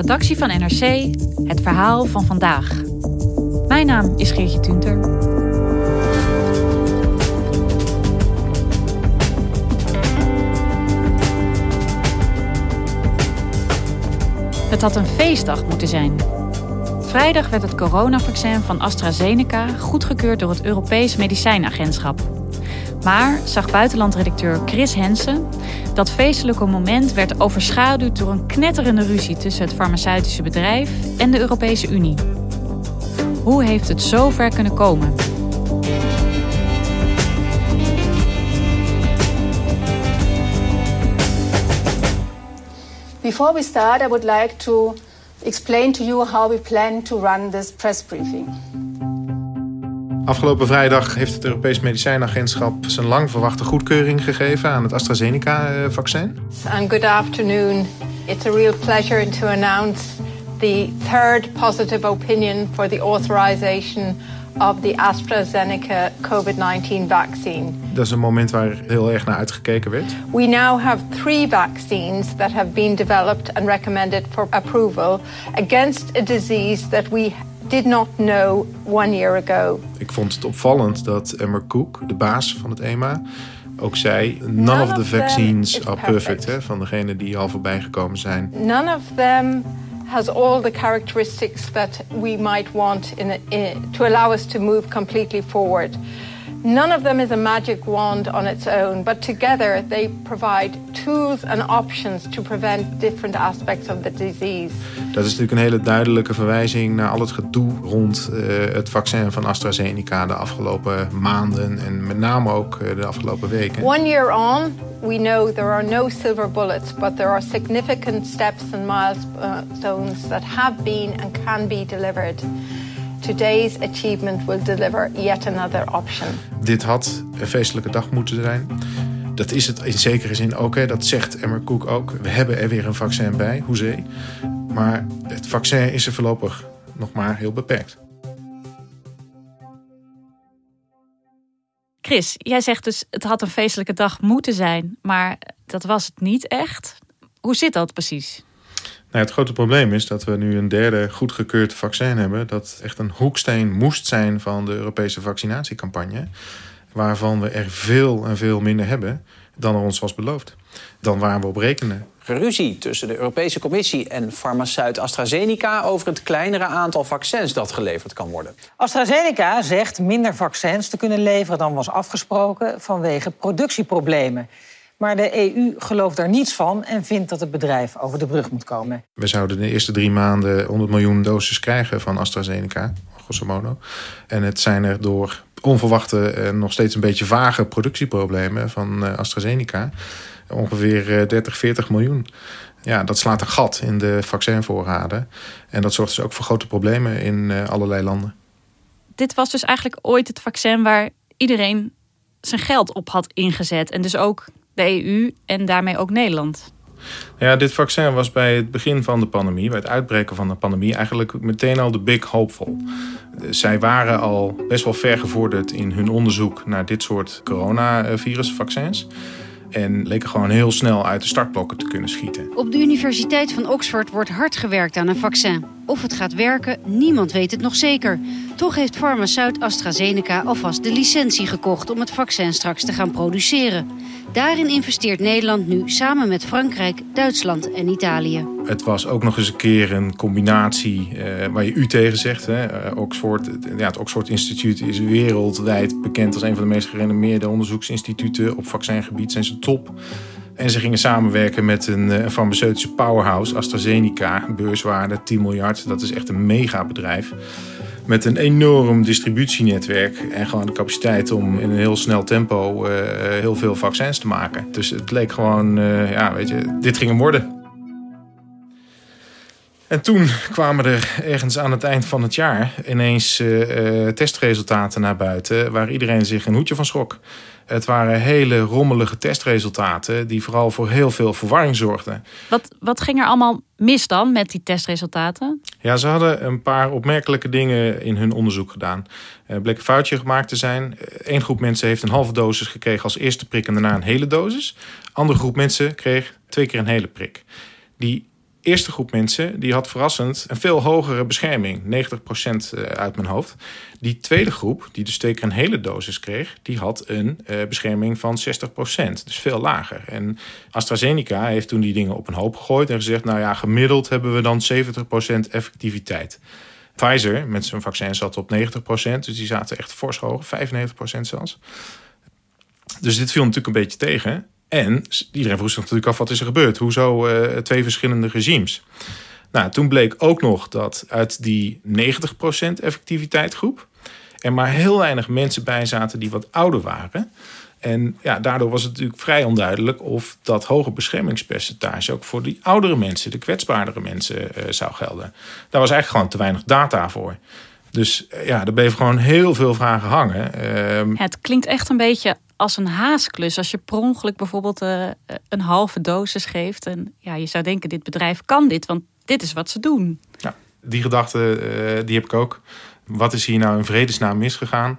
Redactie van NRC het verhaal van vandaag. Mijn naam is Geertje Tunter. Het had een feestdag moeten zijn. Vrijdag werd het coronavaccin van AstraZeneca goedgekeurd door het Europees Medicijnagentschap. Maar zag buitenlandredacteur Chris Hensen dat feestelijke moment werd overschaduwd door een knetterende ruzie tussen het farmaceutische bedrijf en de Europese Unie. Hoe heeft het zo ver kunnen komen? Before we start, I would like to explain to you how we plan to run this press briefing. Afgelopen vrijdag heeft het Europees Medicijnagentschap zijn lang verwachte goedkeuring gegeven aan het AstraZeneca-vaccin. And good afternoon. It's a real pleasure to announce the third positive opinion for the authorization of the AstraZeneca COVID-19 vaccine. Dat is een moment waar heel erg naar uitgekeken werd. We now have three vaccines that have been developed and recommended for approval against a disease that we did not know one year ago. Ik vond het opvallend dat Emmer Cook, de baas van het EMA, ook zei: None of the vaccines are perfect, hè, van degenen die al voorbij gekomen zijn. None of them has all the characteristics that we might want in, a, in to allow us to move completely forward. None of them is a magic wand on its own, but together they provide tools and options to prevent different aspects of the disease. Dat is natuurlijk een hele duidelijke verwijzing naar al het gedoe rond uh, het vaccin van AstraZeneca de afgelopen maanden en met name ook uh, de afgelopen weken. One year on, we know there are no silver bullets, but there are significant steps and milestones that have been and can be delivered. Today's achievement will deliver yet another option. Dit had een feestelijke dag moeten zijn. Dat is het in zekere zin ook, hè. dat zegt Emmer Cook ook. We hebben er weer een vaccin bij, hoezee. Maar het vaccin is er voorlopig nog maar heel beperkt. Chris, jij zegt dus het had een feestelijke dag moeten zijn, maar dat was het niet echt. Hoe zit dat precies? Nou, het grote probleem is dat we nu een derde goedgekeurd vaccin hebben. Dat echt een hoeksteen moest zijn van de Europese vaccinatiecampagne. Waarvan we er veel en veel minder hebben dan er ons was beloofd. Dan waar we op rekenen. Ruzie tussen de Europese Commissie en farmaceut AstraZeneca over het kleinere aantal vaccins dat geleverd kan worden. AstraZeneca zegt minder vaccins te kunnen leveren dan was afgesproken vanwege productieproblemen. Maar de EU gelooft daar niets van en vindt dat het bedrijf over de brug moet komen. We zouden de eerste drie maanden 100 miljoen doses krijgen van AstraZeneca, grosso modo. En het zijn er door onverwachte en nog steeds een beetje vage productieproblemen van AstraZeneca ongeveer 30, 40 miljoen. Ja, dat slaat een gat in de vaccinvoorraden. En dat zorgt dus ook voor grote problemen in allerlei landen. Dit was dus eigenlijk ooit het vaccin waar iedereen zijn geld op had ingezet. En dus ook de EU en daarmee ook Nederland. Ja, dit vaccin was bij het begin van de pandemie, bij het uitbreken van de pandemie, eigenlijk meteen al de big hopeful. Zij waren al best wel ver gevorderd in hun onderzoek naar dit soort coronavirusvaccins. En leken gewoon heel snel uit de startblokken te kunnen schieten. Op de Universiteit van Oxford wordt hard gewerkt aan een vaccin. Of het gaat werken, niemand weet het nog zeker. Toch heeft farmaceut AstraZeneca alvast de licentie gekocht om het vaccin straks te gaan produceren. Daarin investeert Nederland nu samen met Frankrijk, Duitsland en Italië. Het was ook nog eens een keer een combinatie uh, waar je u tegen zegt. Hè. Uh, Oxford, ja, het Oxford Instituut is wereldwijd bekend als een van de meest gerenommeerde onderzoeksinstituten. Op vaccingebied zijn ze top. En ze gingen samenwerken met een, een farmaceutische powerhouse, AstraZeneca, beurswaarde 10 miljard. Dat is echt een megabedrijf met een enorm distributienetwerk en gewoon de capaciteit om in een heel snel tempo uh, heel veel vaccins te maken. Dus het leek gewoon, uh, ja, weet je, dit ging hem worden. En toen kwamen er ergens aan het eind van het jaar ineens testresultaten naar buiten waar iedereen zich een hoedje van schrok. Het waren hele rommelige testresultaten die vooral voor heel veel verwarring zorgden. Wat, wat ging er allemaal mis dan met die testresultaten? Ja, ze hadden een paar opmerkelijke dingen in hun onderzoek gedaan. Er bleek een foutje gemaakt te zijn. Eén groep mensen heeft een halve dosis gekregen als eerste prik en daarna een hele dosis. Andere groep mensen kreeg twee keer een hele prik. Die eerste groep mensen die had verrassend een veel hogere bescherming, 90% eh, uit mijn hoofd. Die tweede groep, die dus twee keer een hele dosis kreeg, die had een uh, bescherming van 60%, dus veel lager. En AstraZeneca heeft toen die dingen op een hoop gegooid en gezegd: nou ja, gemiddeld hebben we dan 70% effectiviteit. Pfizer met zijn vaccin zat op 90%, dus die zaten echt fors hoger, 95% zelfs. Dus dit viel natuurlijk een beetje tegen. En iedereen vroeg zich natuurlijk af, wat is er gebeurd? Hoezo uh, twee verschillende regimes? Nou, toen bleek ook nog dat uit die 90% effectiviteitsgroep... er maar heel weinig mensen bij zaten die wat ouder waren... En ja, daardoor was het natuurlijk vrij onduidelijk of dat hoge beschermingspercentage ook voor die oudere mensen, de kwetsbaardere mensen, uh, zou gelden. Daar was eigenlijk gewoon te weinig data voor. Dus ja, er bleven gewoon heel veel vragen hangen. Uh, het klinkt echt een beetje als een haasklus. Als je per ongeluk bijvoorbeeld uh, een halve dosis geeft. En ja, je zou denken, dit bedrijf kan dit, want dit is wat ze doen. Ja, die gedachte uh, die heb ik ook. Wat is hier nou in vredesnaam misgegaan?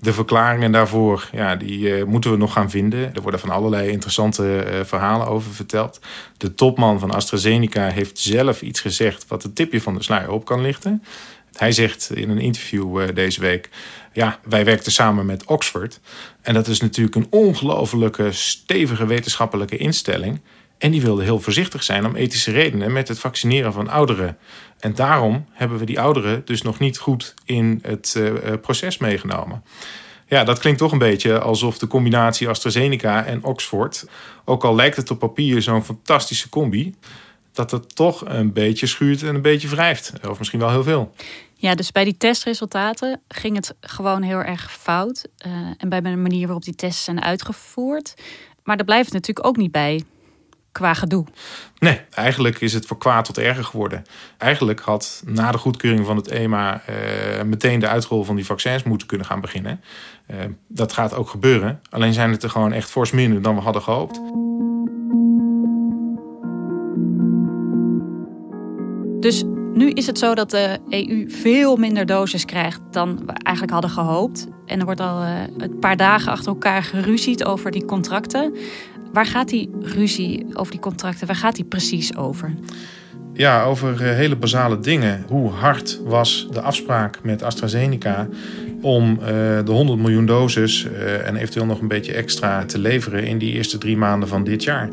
De verklaringen daarvoor, ja, die moeten we nog gaan vinden. Er worden van allerlei interessante verhalen over verteld. De topman van AstraZeneca heeft zelf iets gezegd wat het tipje van de sluier op kan lichten. Hij zegt in een interview deze week: Ja, wij werkten samen met Oxford. En dat is natuurlijk een ongelofelijke stevige wetenschappelijke instelling. En die wilde heel voorzichtig zijn om ethische redenen met het vaccineren van ouderen. En daarom hebben we die ouderen dus nog niet goed in het uh, proces meegenomen. Ja, dat klinkt toch een beetje alsof de combinatie AstraZeneca en Oxford, ook al lijkt het op papier zo'n fantastische combi, dat het toch een beetje schuurt en een beetje wrijft. Of misschien wel heel veel. Ja, dus bij die testresultaten ging het gewoon heel erg fout. Uh, en bij de manier waarop die tests zijn uitgevoerd. Maar daar blijft het natuurlijk ook niet bij qua gedoe. Nee, eigenlijk is het voor kwaad tot erger geworden. Eigenlijk had na de goedkeuring van het EMA uh, meteen de uitrol van die vaccins moeten kunnen gaan beginnen. Uh, dat gaat ook gebeuren. Alleen zijn het er gewoon echt fors minder dan we hadden gehoopt. Dus nu is het zo dat de EU veel minder doses krijgt dan we eigenlijk hadden gehoopt. En er wordt al uh, een paar dagen achter elkaar geruzied over die contracten. Waar gaat die ruzie over die contracten, waar gaat die precies over? Ja, over uh, hele basale dingen. Hoe hard was de afspraak met AstraZeneca om uh, de 100 miljoen doses en eventueel nog een beetje extra te leveren in die eerste drie maanden van dit jaar?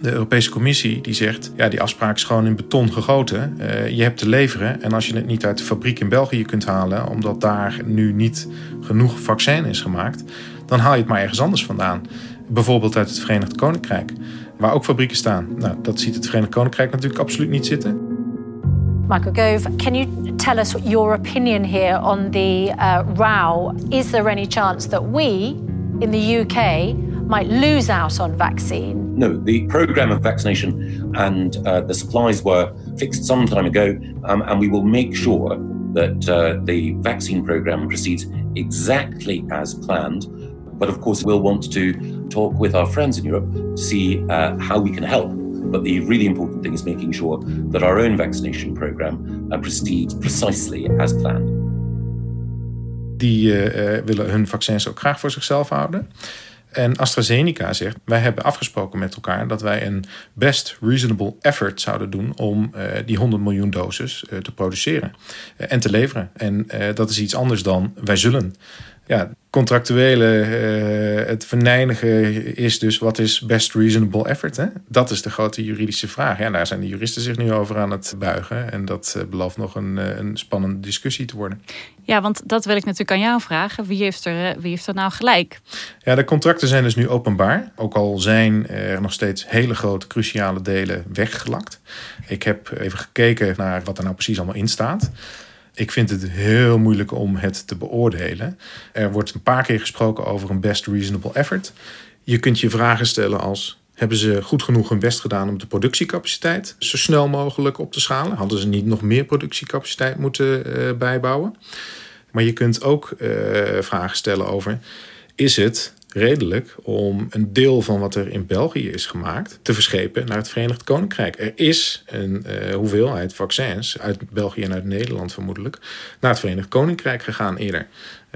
De Europese Commissie die zegt, ja, die afspraak is gewoon in beton gegoten. Uh, je hebt te leveren en als je het niet uit de fabriek in België kunt halen, omdat daar nu niet genoeg vaccin is gemaakt, dan haal je het maar ergens anders vandaan. Bijvoorbeeld uit het Verenigd Koninkrijk, waar ook fabrieken staan. Nou, dat ziet het Verenigd Koninkrijk natuurlijk absoluut niet zitten. Michael Gove, can you tell us your opinion here on the uh, row? Is there any chance that we in the UK might lose out on vaccine? No, the program of vaccination and uh, the supplies were fixed some time ago, um, and we will make sure that uh, the vaccine program proceeds exactly as planned. But of course, we'll want to talk with our friends in Europe to see uh, how we can help. But the really important thing is making sure that our own vaccination program uh, proceeds precisely as planned. Die uh, willen hun vaccins ook graag voor zichzelf houden. En AstraZeneca zegt: Wij hebben afgesproken met elkaar dat wij een best reasonable effort zouden doen om uh, die 100 miljoen doses uh, te produceren uh, en te leveren. En dat is iets anders dan wij zullen. Ja, contractuele, uh, het verneinigen is dus wat is best reasonable effort. Hè? Dat is de grote juridische vraag. Ja, daar zijn de juristen zich nu over aan het buigen. En dat uh, belooft nog een, uh, een spannende discussie te worden. Ja, want dat wil ik natuurlijk aan jou vragen. Wie heeft er, wie heeft er nou gelijk? Ja, de contracten zijn dus nu openbaar. Ook al zijn er nog steeds hele grote cruciale delen weggelakt. Ik heb even gekeken naar wat er nou precies allemaal in staat. Ik vind het heel moeilijk om het te beoordelen. Er wordt een paar keer gesproken over een best reasonable effort. Je kunt je vragen stellen als: hebben ze goed genoeg hun best gedaan om de productiecapaciteit zo snel mogelijk op te schalen? Hadden ze niet nog meer productiecapaciteit moeten uh, bijbouwen? Maar je kunt ook uh, vragen stellen over: is het redelijk om een deel van wat er in België is gemaakt te verschepen naar het Verenigd Koninkrijk. Er is een uh, hoeveelheid vaccins uit België en uit Nederland vermoedelijk naar het Verenigd Koninkrijk gegaan eerder.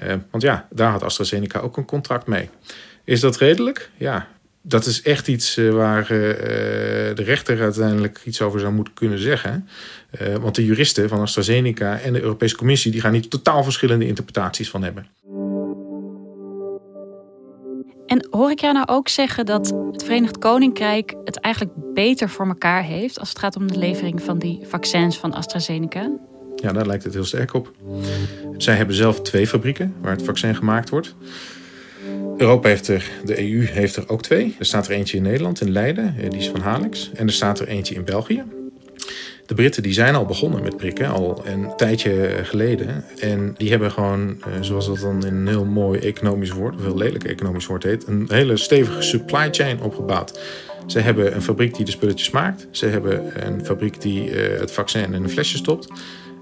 Uh, want ja, daar had AstraZeneca ook een contract mee. Is dat redelijk? Ja, dat is echt iets uh, waar de rechter uiteindelijk iets over zou moeten kunnen zeggen. want de juristen van AstraZeneca en de Europese Commissie die gaan hier totaal verschillende interpretaties van hebben. En hoor ik jou nou ook zeggen dat het Verenigd Koninkrijk het eigenlijk beter voor elkaar heeft als het gaat om de levering van die vaccins van AstraZeneca? Ja, daar lijkt het heel sterk op. Zij hebben zelf twee fabrieken waar het vaccin gemaakt wordt. Europa heeft er, de EU heeft er ook twee. Er staat er eentje in Nederland, in Leiden, die is van Halix. En er staat er eentje in België. De Britten die zijn al begonnen met prikken, al een tijdje geleden. En die hebben gewoon, eh, zoals dat dan in een heel mooi economisch woord, of heel lelijk economisch woord heet, een hele stevige supply chain opgebouwd. Ze hebben een fabriek die de spulletjes maakt. Ze hebben een fabriek die uh, het vaccin in een flesje stopt.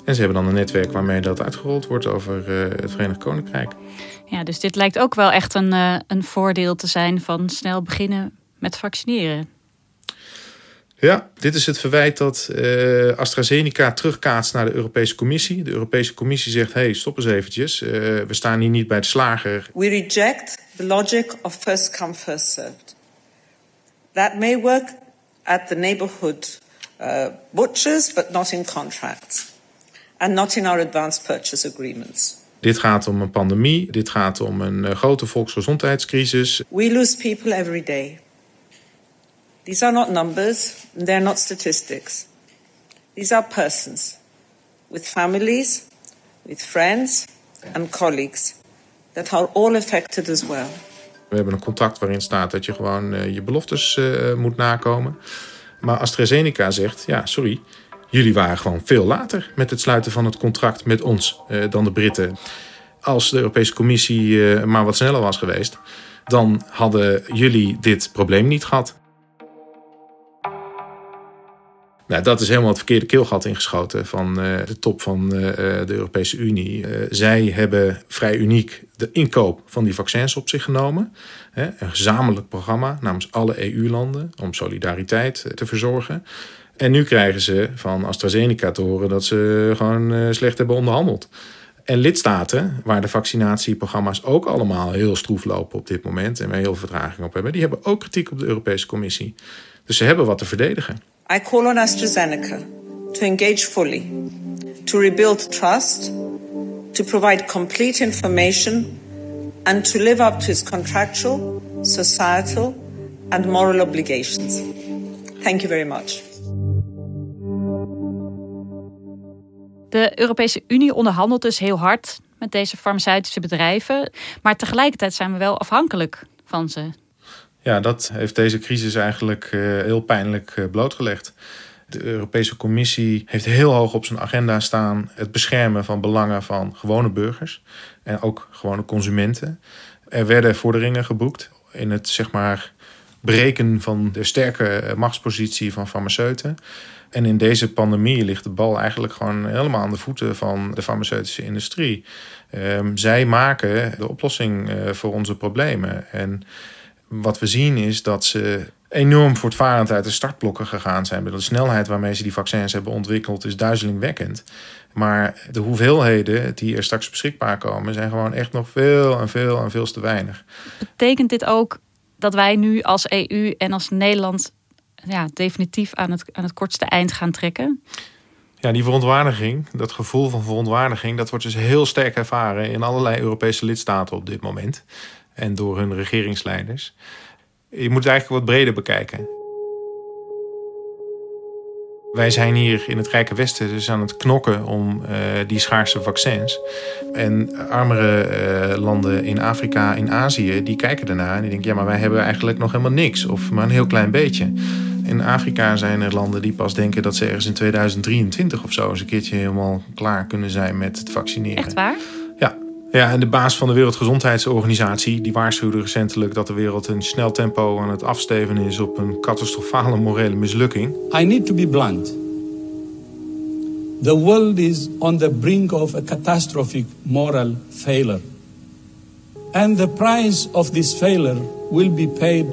En ze hebben dan een netwerk waarmee dat uitgerold wordt over uh, het Verenigd Koninkrijk. Ja, dus dit lijkt ook wel echt een, een voordeel te zijn van snel beginnen met vaccineren. Ja, dit is het verwijt dat uh, AstraZeneca terugkaatst naar de Europese Commissie. De Europese Commissie zegt: hey, stop eens eventjes. Uh, we staan hier niet bij de slager. We reject the logic of first come, first served. That may work at the neighborhood uh, butchers, but not in contracts. And not in our advanced purchase agreements. Dit gaat om een pandemie, dit gaat om een grote volksgezondheidscrisis. We lose people every day. These are not numbers, they're not statistics. These are persons with families, with friends and colleagues that are all affected as well. We hebben een contract waarin staat dat je gewoon uh, je beloftes uh, moet nakomen. Maar AstraZeneca zegt, ja, sorry, jullie waren gewoon veel later met het sluiten van het contract met ons uh, dan de Britten. Als de Europese Commissie maar wat sneller was geweest, dan hadden jullie dit probleem niet gehad. Nou, dat is helemaal het verkeerde keelgat ingeschoten van uh, de top van uh, de Europese Unie. Zij hebben vrij uniek de inkoop van die vaccins op zich genomen. Hè, een gezamenlijk programma namens alle EU-landen om solidariteit te verzorgen. En nu krijgen ze van AstraZeneca te horen dat ze gewoon slecht hebben onderhandeld. En lidstaten, waar de vaccinatieprogramma's ook allemaal heel stroef lopen op dit moment en waar heel veel vertraging op hebben, die hebben ook kritiek op de Europese Commissie. Dus ze hebben wat te verdedigen. I call on AstraZeneca to engage fully, to rebuild trust, to provide complete information, and to live up to its contractual, societal, and moral obligations. Thank you very much. De Europese Unie onderhandelt dus heel hard met deze farmaceutische bedrijven, maar tegelijkertijd zijn we wel afhankelijk van ze. Ja, dat heeft deze crisis eigenlijk uh, heel pijnlijk uh, blootgelegd. De Europese Commissie heeft heel hoog op zijn agenda staan het beschermen van belangen van gewone burgers en ook gewone consumenten. Er werden vorderingen geboekt in het zeg maar breken van de sterke eh, machtspositie van farmaceuten. En in deze pandemie ligt de bal eigenlijk gewoon helemaal aan de voeten van de farmaceutische industrie. Um, zij maken de oplossing voor onze problemen. En wat we zien is dat ze enorm voortvarend uit de startblokken gegaan zijn. De snelheid waarmee ze die vaccins hebben ontwikkeld is duizelingwekkend. Maar de hoeveelheden die er straks beschikbaar komen, zijn gewoon echt nog veel en veel en veel te weinig. Betekent dit ook dat wij nu als EU en als Nederland ja, definitief aan het, aan het kortste eind gaan trekken? Ja, die verontwaardiging, dat gevoel van verontwaardiging, dat wordt dus heel sterk ervaren in allerlei Europese lidstaten op dit moment. En door hun regeringsleiders. Je moet het eigenlijk wat breder bekijken. Wij zijn hier in het Rijke Westen dus aan het knokken om uh, die schaarse vaccins. En armere uh, landen in Afrika, in Azië, die kijken ernaar en die denken: ja, maar wij hebben eigenlijk nog helemaal niks, of maar een heel klein beetje. In Afrika zijn er landen die pas denken dat ze ergens in 2023 of zo eens een keertje helemaal klaar kunnen zijn met het vaccineren. Echt waar? Ja. En de baas van de Wereldgezondheidsorganisatie die waarschuwde recentelijk dat de wereld in snel tempo aan het afsteven is op een catastrofale morele mislukking. I need to be blunt. The world is on the brink of a catastrophic moral failure. And the price of this failure will be paid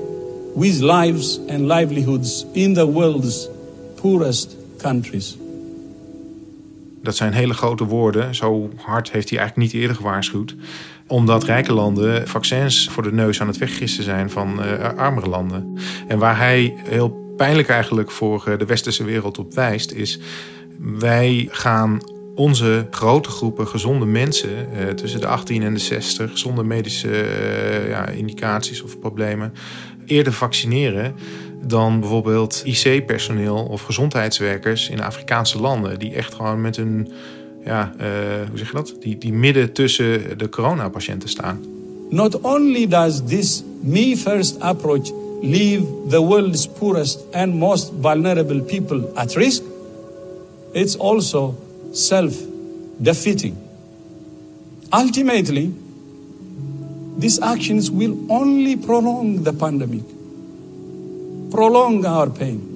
with lives and livelihoods in the world's poorest countries. Dat zijn hele grote woorden. Zo hard heeft hij eigenlijk niet eerder gewaarschuwd. Omdat rijke landen vaccins voor de neus aan het weggissen zijn van uh, armere landen. En waar hij heel pijnlijk eigenlijk voor uh, de westerse wereld op wijst, is wij gaan onze grote groepen gezonde mensen uh, tussen de 18 en de 60, zonder medische ja, indicaties of problemen, eerder vaccineren dan bijvoorbeeld IC-personeel of gezondheidswerkers in Afrikaanse landen. Die echt gewoon met hun, ja, uh, hoe zeg je dat? Die, die midden tussen de coronapatiënten staan. Not only does this me first approach leave the world's poorest and most vulnerable people at risk, it's also self-defeating. Ultimately, these actions will only prolong the pandemic, prolong our pain.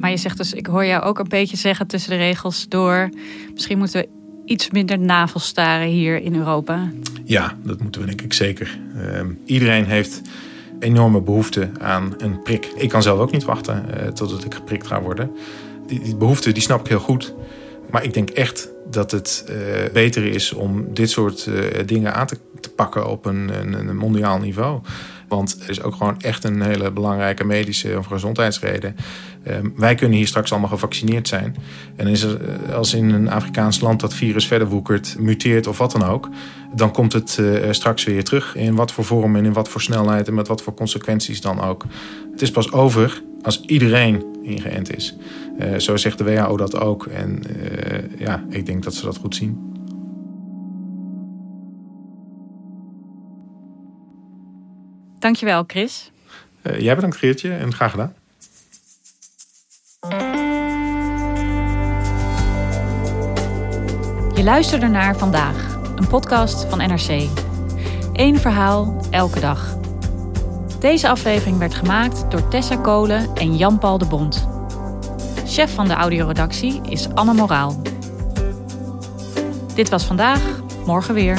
Maar je zegt dus, ik hoor jou ook een beetje zeggen tussen de regels door. Misschien moeten we iets minder navelstaren hier in Europa. Ja, dat moeten we denk ik zeker. Uh, iedereen heeft enorme behoefte aan een prik. Ik kan zelf ook niet wachten uh, totdat ik geprikt ga worden. Die, behoefte die snap ik heel goed. Maar ik denk echt dat het uh, beter is om dit soort uh, dingen aan te, te, pakken op een, een, mondiaal niveau. Want er is ook gewoon echt een hele belangrijke medische of gezondheidsreden. Uh, wij kunnen hier straks allemaal gevaccineerd zijn. En is er, als in een Afrikaans land dat virus verder woekert, muteert of wat dan ook, dan komt het straks weer terug. In wat voor vorm en in wat voor snelheid en met wat voor consequenties dan ook. Het is pas over als iedereen ingeënt is. Uh, zo zegt de WHO dat ook. En uh, ja, ik denk dat ze dat goed zien. Dankjewel, Chris. Uh, jij bedankt, Geertje, en graag gedaan. Je luisterde naar Vandaag, een podcast van NRC. Eén verhaal, elke dag. Deze aflevering werd gemaakt door Tessa Kolen en Jan-Paul de Bond. Chef van de audioredactie is Anne Moraal. Dit was vandaag, morgen weer.